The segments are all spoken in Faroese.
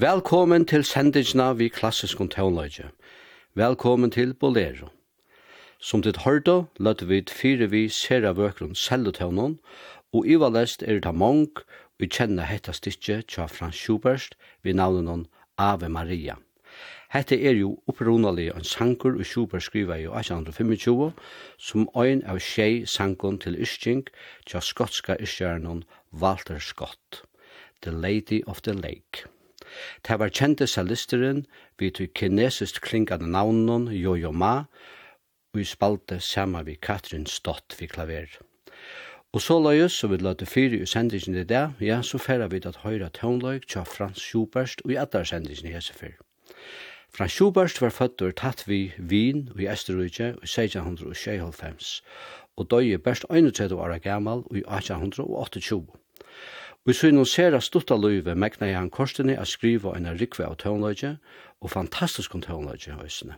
Velkommen til sendingsna vi klassisk tonleidje. Velkommen til Bolero. Som dit hørte, løtte vi fire vi ser av økron selletøvnån, og i valest er det mong, vi kjenner hetta stikje tja Frans Schubert vi navnen Ave Maria. Hette er jo opprunalig en sankur og Schubert skriva i 1825, som ein av tjei sankon til Ischink, tja skotska ischjærnon Walter Scott, The Lady of the Lake. Det var kjente salisteren vi til kinesisk klingande navnen Jojo Ma, og vi spalte sammen vi Katrin Stott vi klaver. Og så la oss, og vi la det i sendingen i dag, ja, så færre vi at høyre tånløyk til Frans Schuberst og i atar sendingen i hesefyr. Frans Schubert var født og tatt vi Wien og i Østerrike i 1696, og døg i best 31 år gammel i 1828. Og i synum sera stutta løyve mekna han korsene a skriva en rikve av tøvnløyge og fantastisk om tøvnløyge høysene.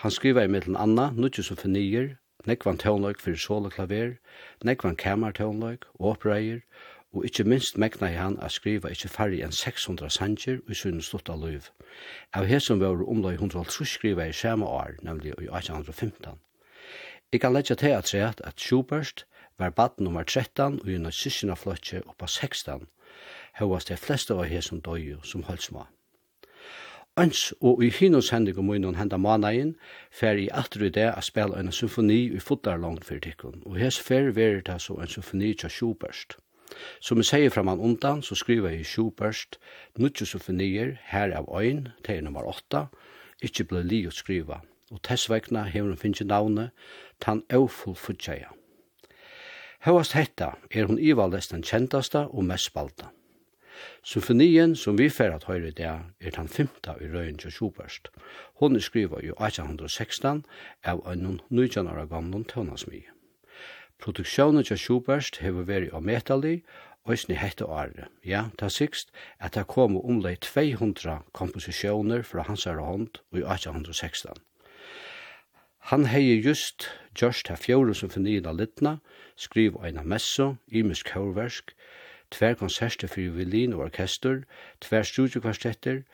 Han skriva i middelen Anna, nutje som fornyer, nekvan tøvnløyge fyrir sol og klaver, nekvan kamar tøvnløyg, åpreier, og ikkje minst mekna han a skriva ikkje færre enn 600 sanger i synum stutta løyve. Av hesum var omløy 150 skriva i samme år, nemlig i 1815. Jeg kan leggja til at at Schubert var baden nummer 13 og i nazistina flotje oppa 16, høyast de fleste av her som døy som holdsma. Øns og i hinons hendig og munnen henda managen, fer i atru i det a spela en symfoni i fotar langt fyrir tikkun, og hes fer verir det så en symfoni tja Schubert. Som vi sier fram an undan, så skriver jeg Schubert, nutju symfonier, her av øyn, til nummer 8, ikkje ble li å skriva, og tess vegna hever hun finnje navnet, tan eufull futtjeia. Hevast hetta er hon ivaldest den kjentasta og mest spalta. Symfonien som vi fer at høyre det er den femta i røyen til Schubert. Hon er skriva i 1816 av en 19 år gamle tøvnasmi. Produksjonen til Schubert hever veri av metalli, Øysni hette året. Ja, ta sikst at det kom omlei 200 komposisjoner fra hans herre hånd i 1816. Han hei just Gjørst her fjore symfonien av Littna, skriv eina messo, imisk kaurversk, tver konserter for violin og orkester, tver studiekvarstetter,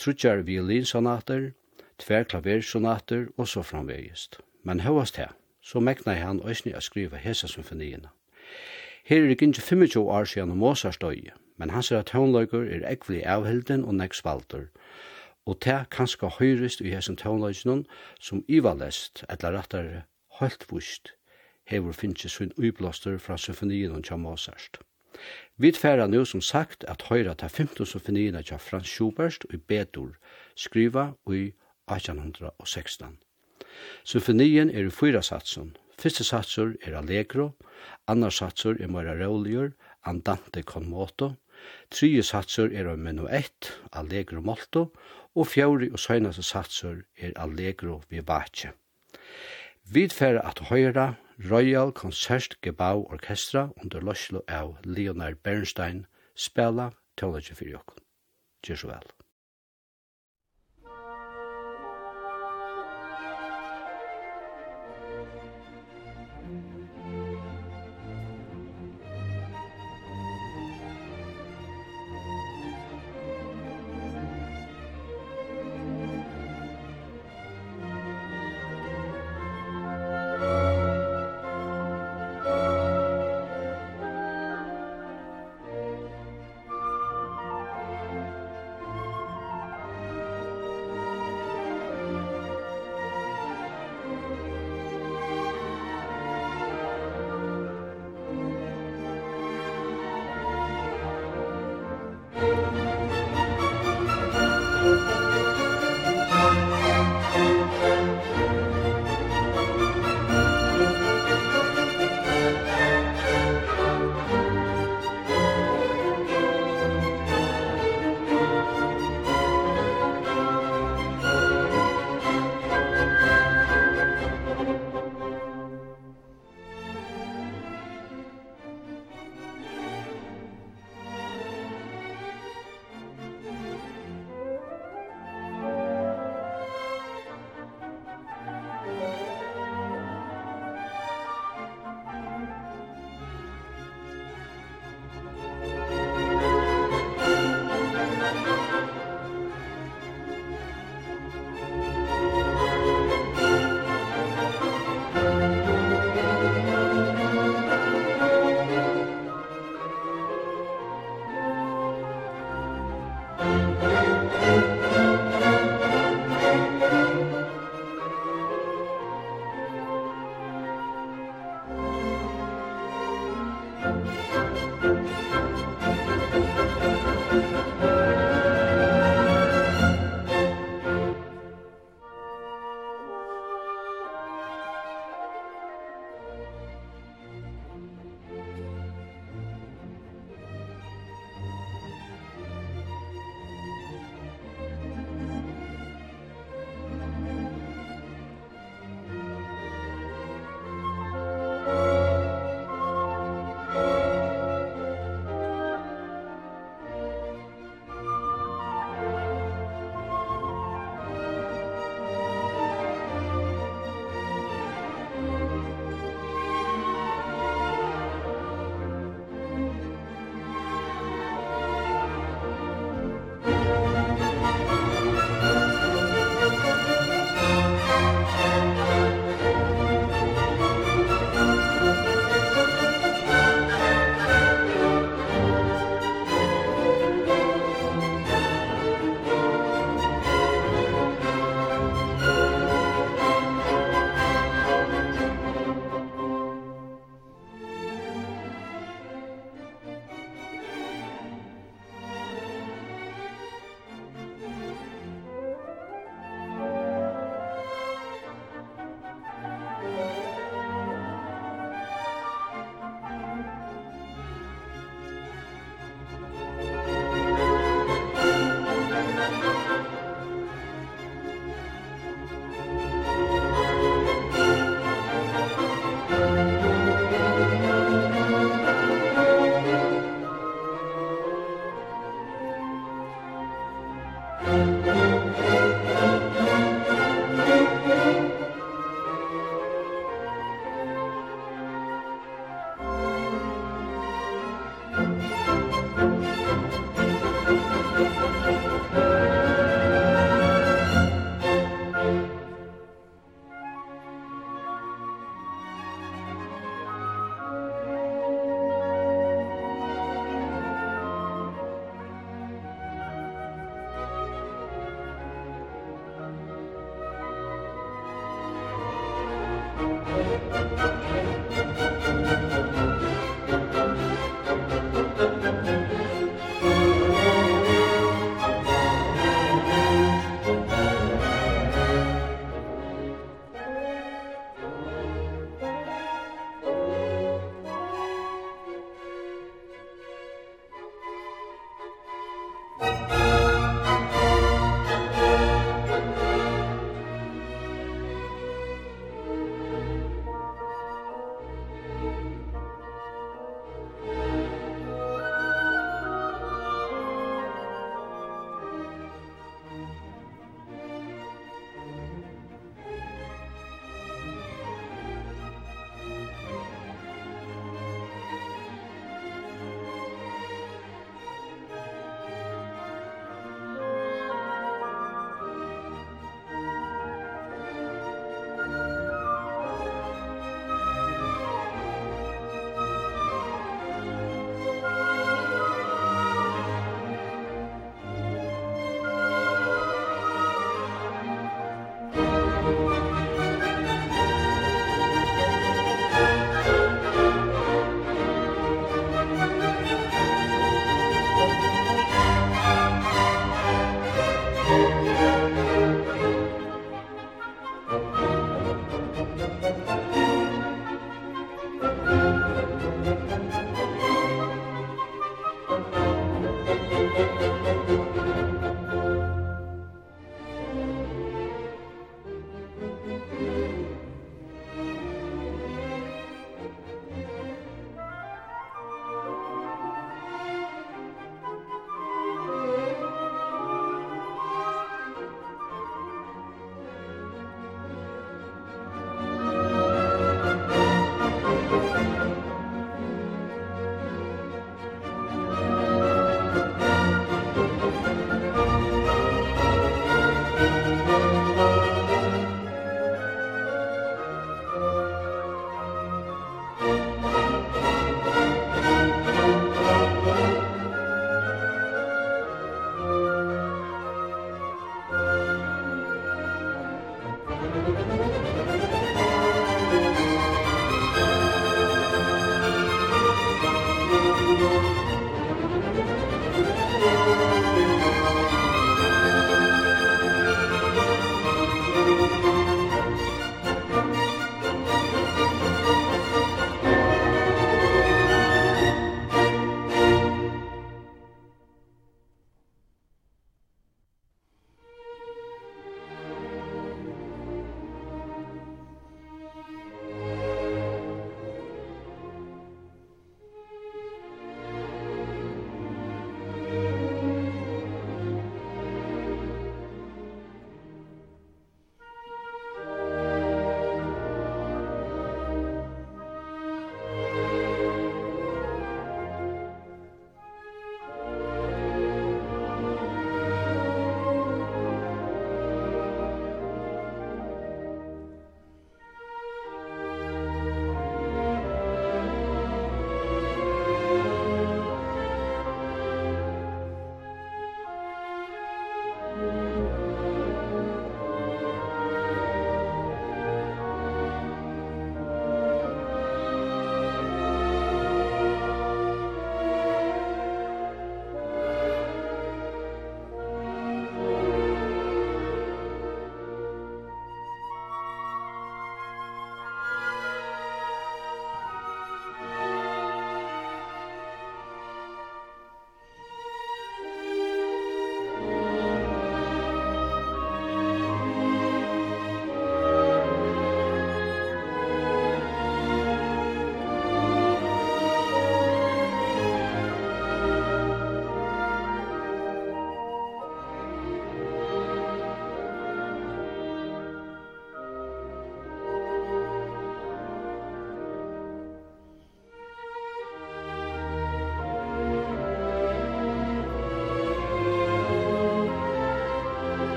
trutjar violinsonater, tver klaversonater og så framvegist. Men høyast her, så mekna han òsni a skriva hesa symfonierna. Her er ikke 25 år siden Mozart døye, men han er at tøvnløyker er ekvelig avhilden og nekk spalter, og det kanskje høyrest i hesen tøvnløyken som ivalest, eller rettare helt vust, hever finnst sin uiblåster fra symfonien og tja Mozart. Vi tfæra nu som sagt at høyra ta 15 symfonien tja Frans Schubert og Bedur, skriva i 1816. Symfonien er i fyra satsen. Fyrste satsur er allegro, annar satsur er mora roligur, andante con moto, Trije satsur er av menuett, allegro molto, og fjauri og søgnaste satsur er allegro vivace. Vi fer at høyra Royal Concert Gebau Orkestra under løslo av Leonard Bernstein spela teologi fyrir jokken. Gjør så vel.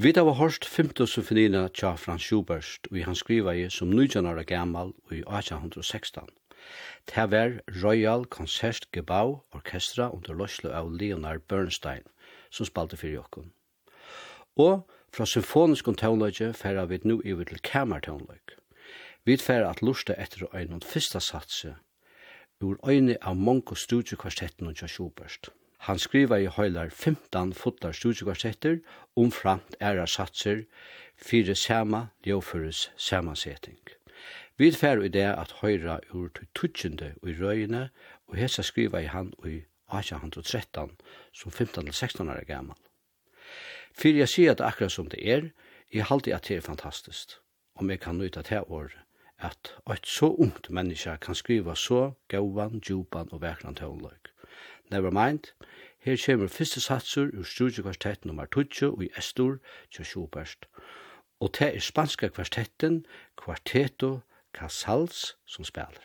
Vi da var hørst 5. symfonina tja Franz Schubert, og han skriva i som 19 år gammal og i 1816. Det var Royal Concertgebouw Orkestra under Loslo av Leonard Bernstein, som spalte fyrir jokken. Og fra symfonisk og tøvnløyge færa vi nu iver til kamertøvnløyg. Vi færa at lusta etter å fyrsta satse ur øyne av mongo studiekvartetten og tja Schubert. Han skriva i høylar 15 fotlar studiekvartetter om framt æra satser fire sama ljåføres samansetting. Vi fer i det at høyra ur tutsjende i røyene, og hesa skriva i han i 1813 som 15-16 år gammal. Fyr jeg sier at akkurat som det er, jeg halte at det er fantastisk. Om jeg kan nøyta til året, at et så ungt menneske kan skriva så gauvan, djupan og vekran til Nevermind. Her kommer første satsur ur studiekvartett nummer 20 i Estor til Schubert. Og det er spanska kvartetten Quarteto Casals som spiller.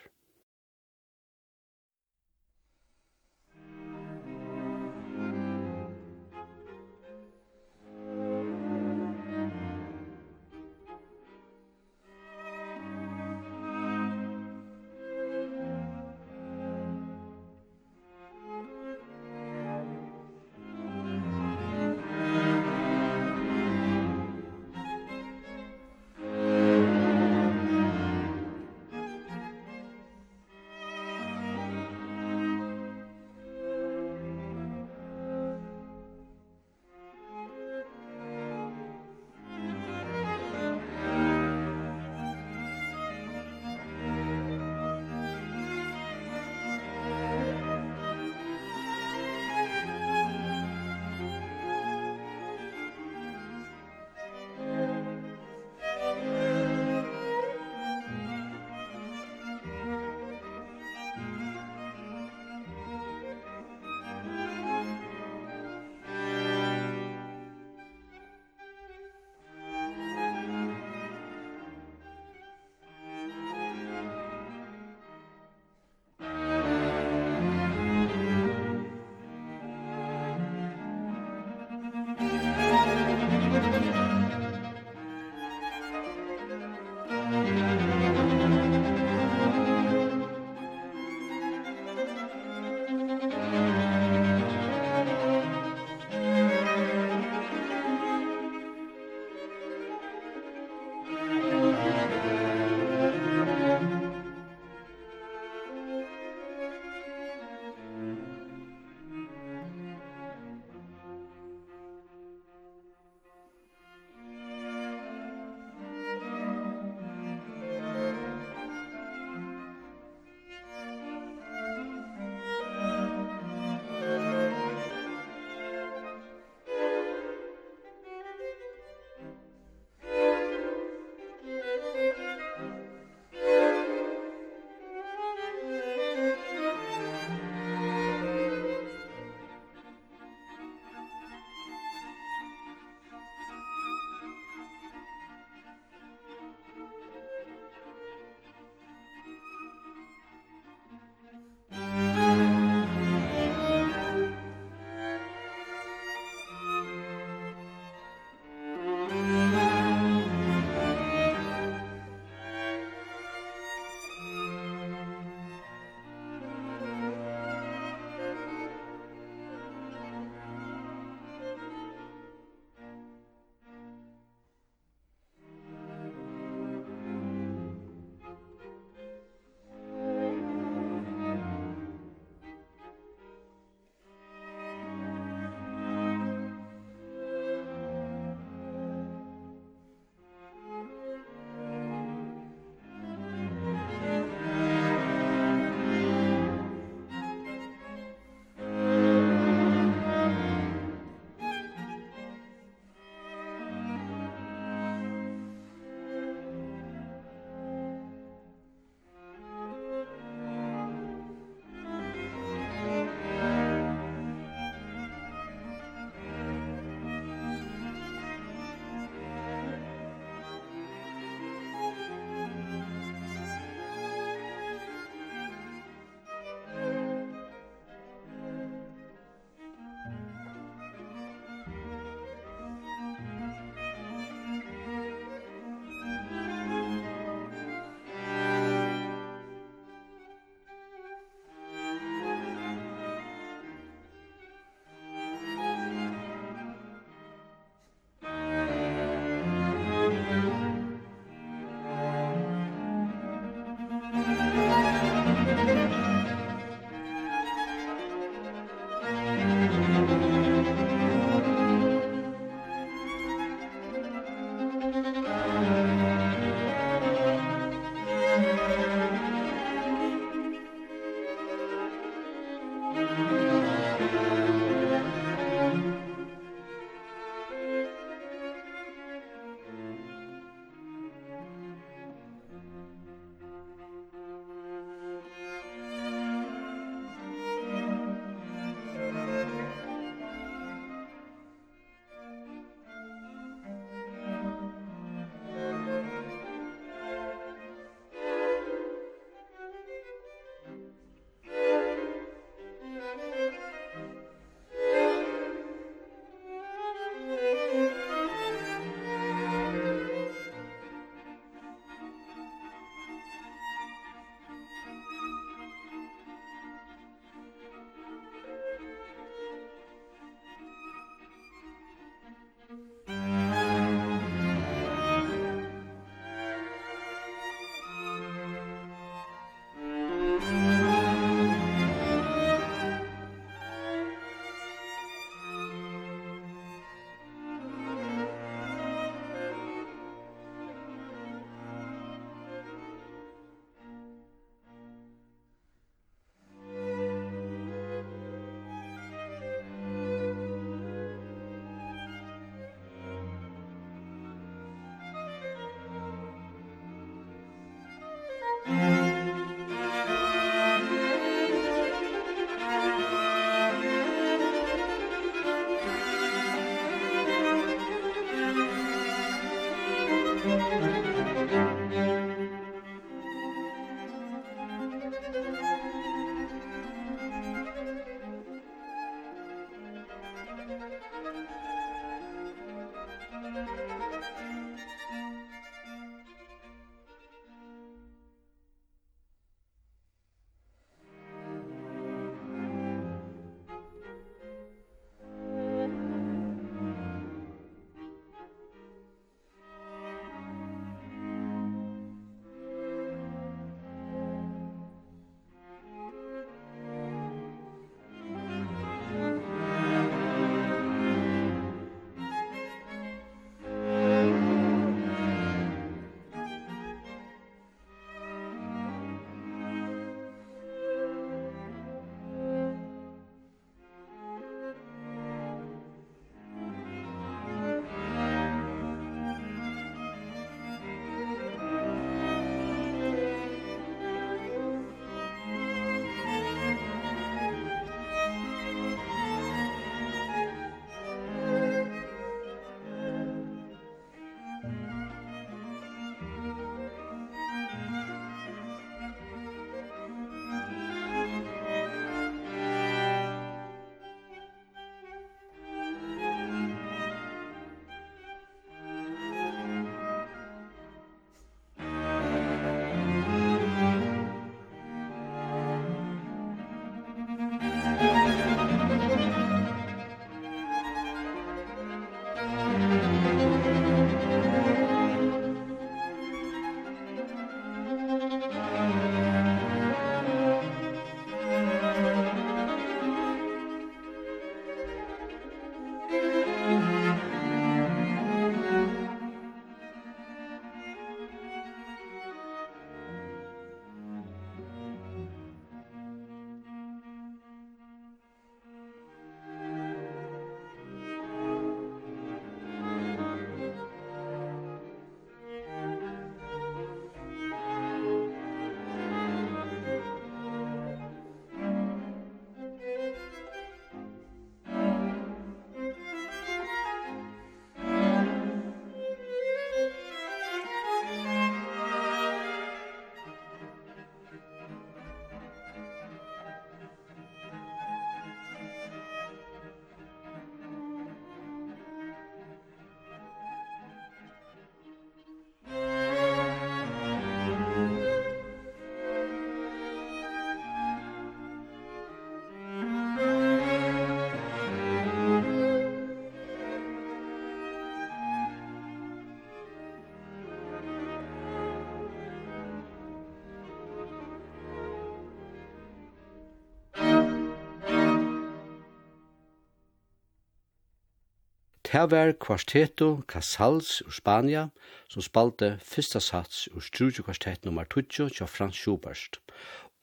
Her var kvarteto Casals ur Spania, som spalte fyrsta sats ur Struge kvartet nummer 20 til Frans Schubert.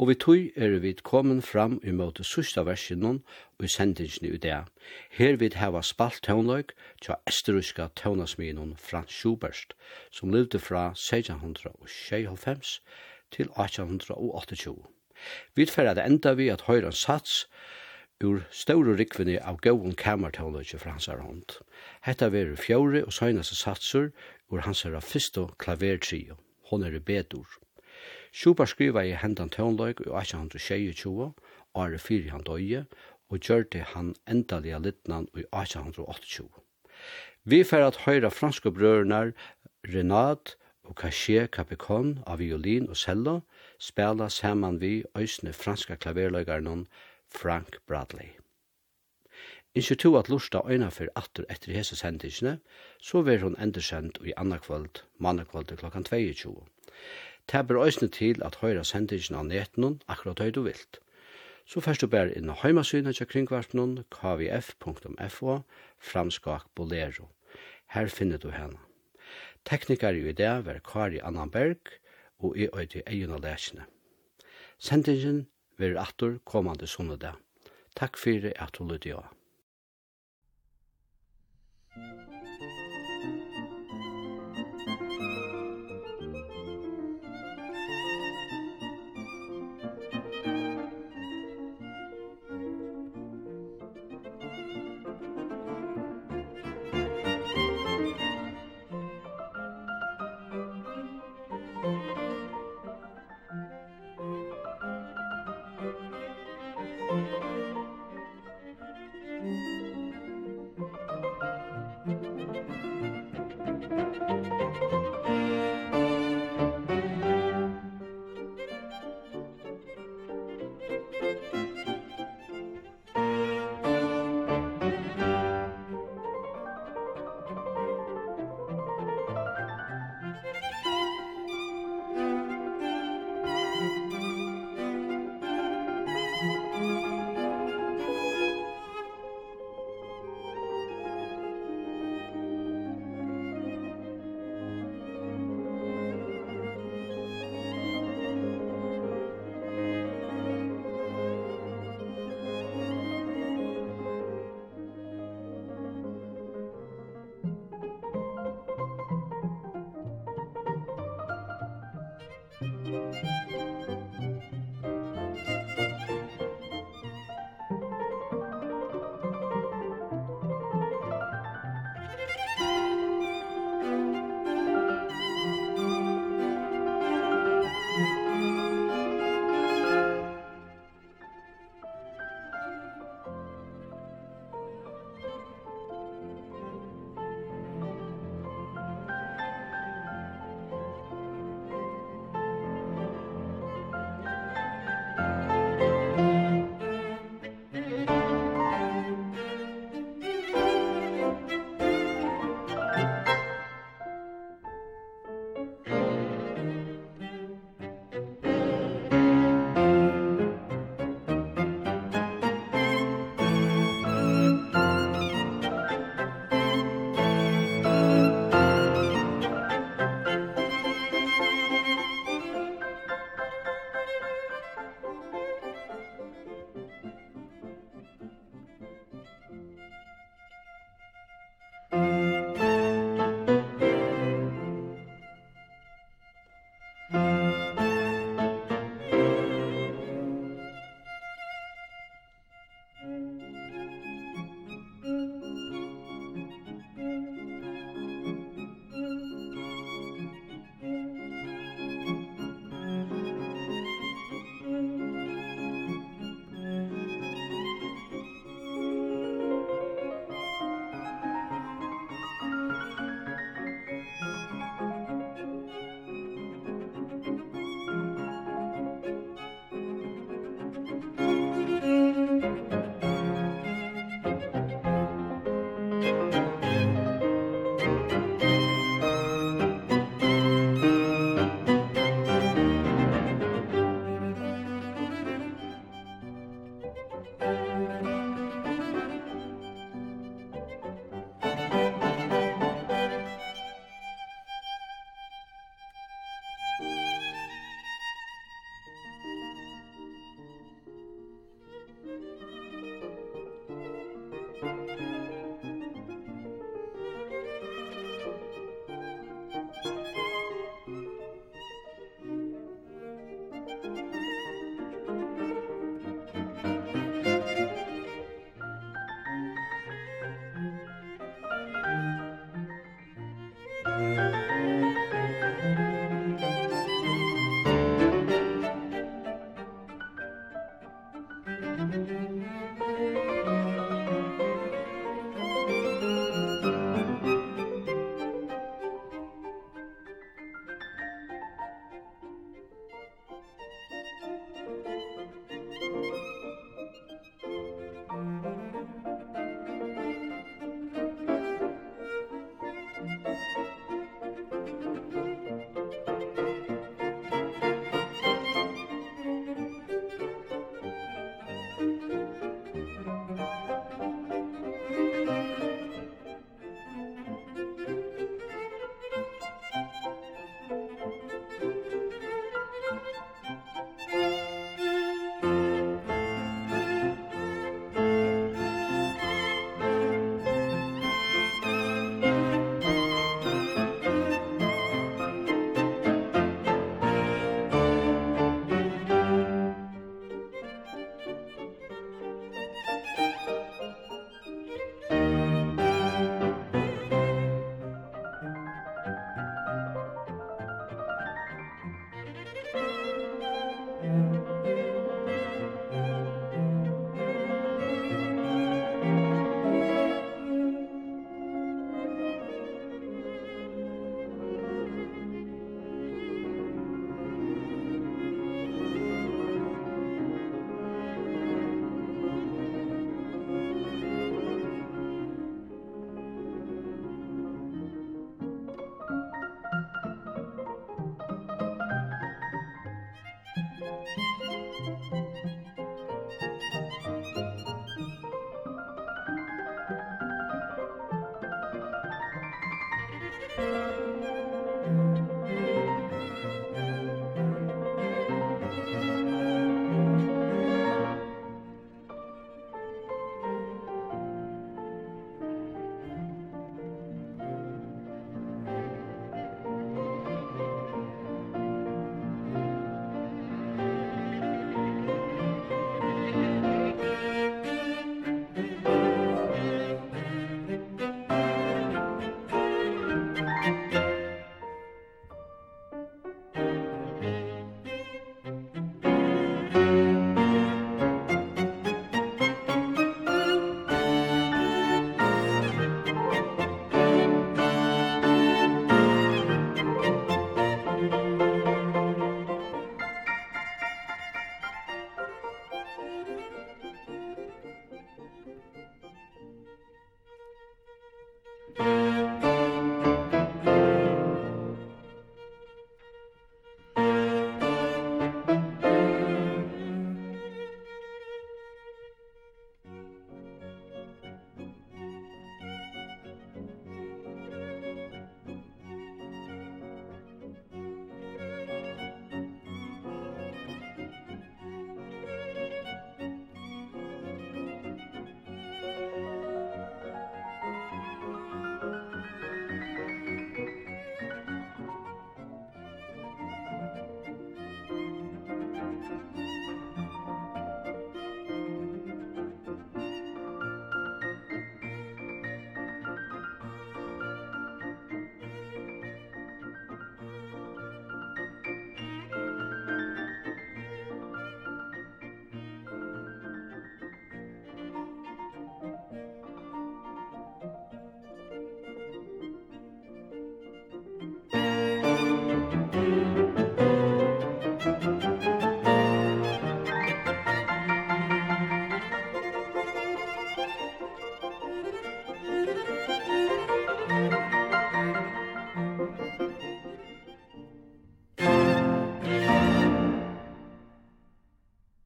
Og vi tog er vi kommet fram i møte sørsta versjonen og i sendingen i det. Her vi heva spalt tøvnløg til esteruska tøvnasminen Frans Schubert, som levde fra 1696 til 1828. Vi tverra det enda vi at høyre en sats, ur ståre rikvinni av gauun kamertavløyke fra hans hånd. Hetta veru fjóri og søgnaste satsur ur hans herra fyrsto klavertrio, hon er i bedur. Schubert skriva i hendan tøvnløyk i 1822, åre fyri han døye, og gjørte han endalega litnan i 1828. Vi fer at høyra franske brørnar Renat og Caché Capicon av violin og cello spela saman vi øysne franska klaverløygarnon Frank Bradley. Ikke to at lusta øyna for atter etter hese sendisene, så vil hun endersendt i anna kvöld, manna kvöld klokkan 22. Det ber øysene til at høyra sendisene av netten akkurat høy du vilt. Så først du ber inn av heimasynet til kringvarpen kvf.fo framskak bolero. Her finner du henne. Teknikar i det var Kari Annanberg og i øyde egen av lesene. Sendingen verður aftur komandi sunnudag. Takk fyrir at du lytte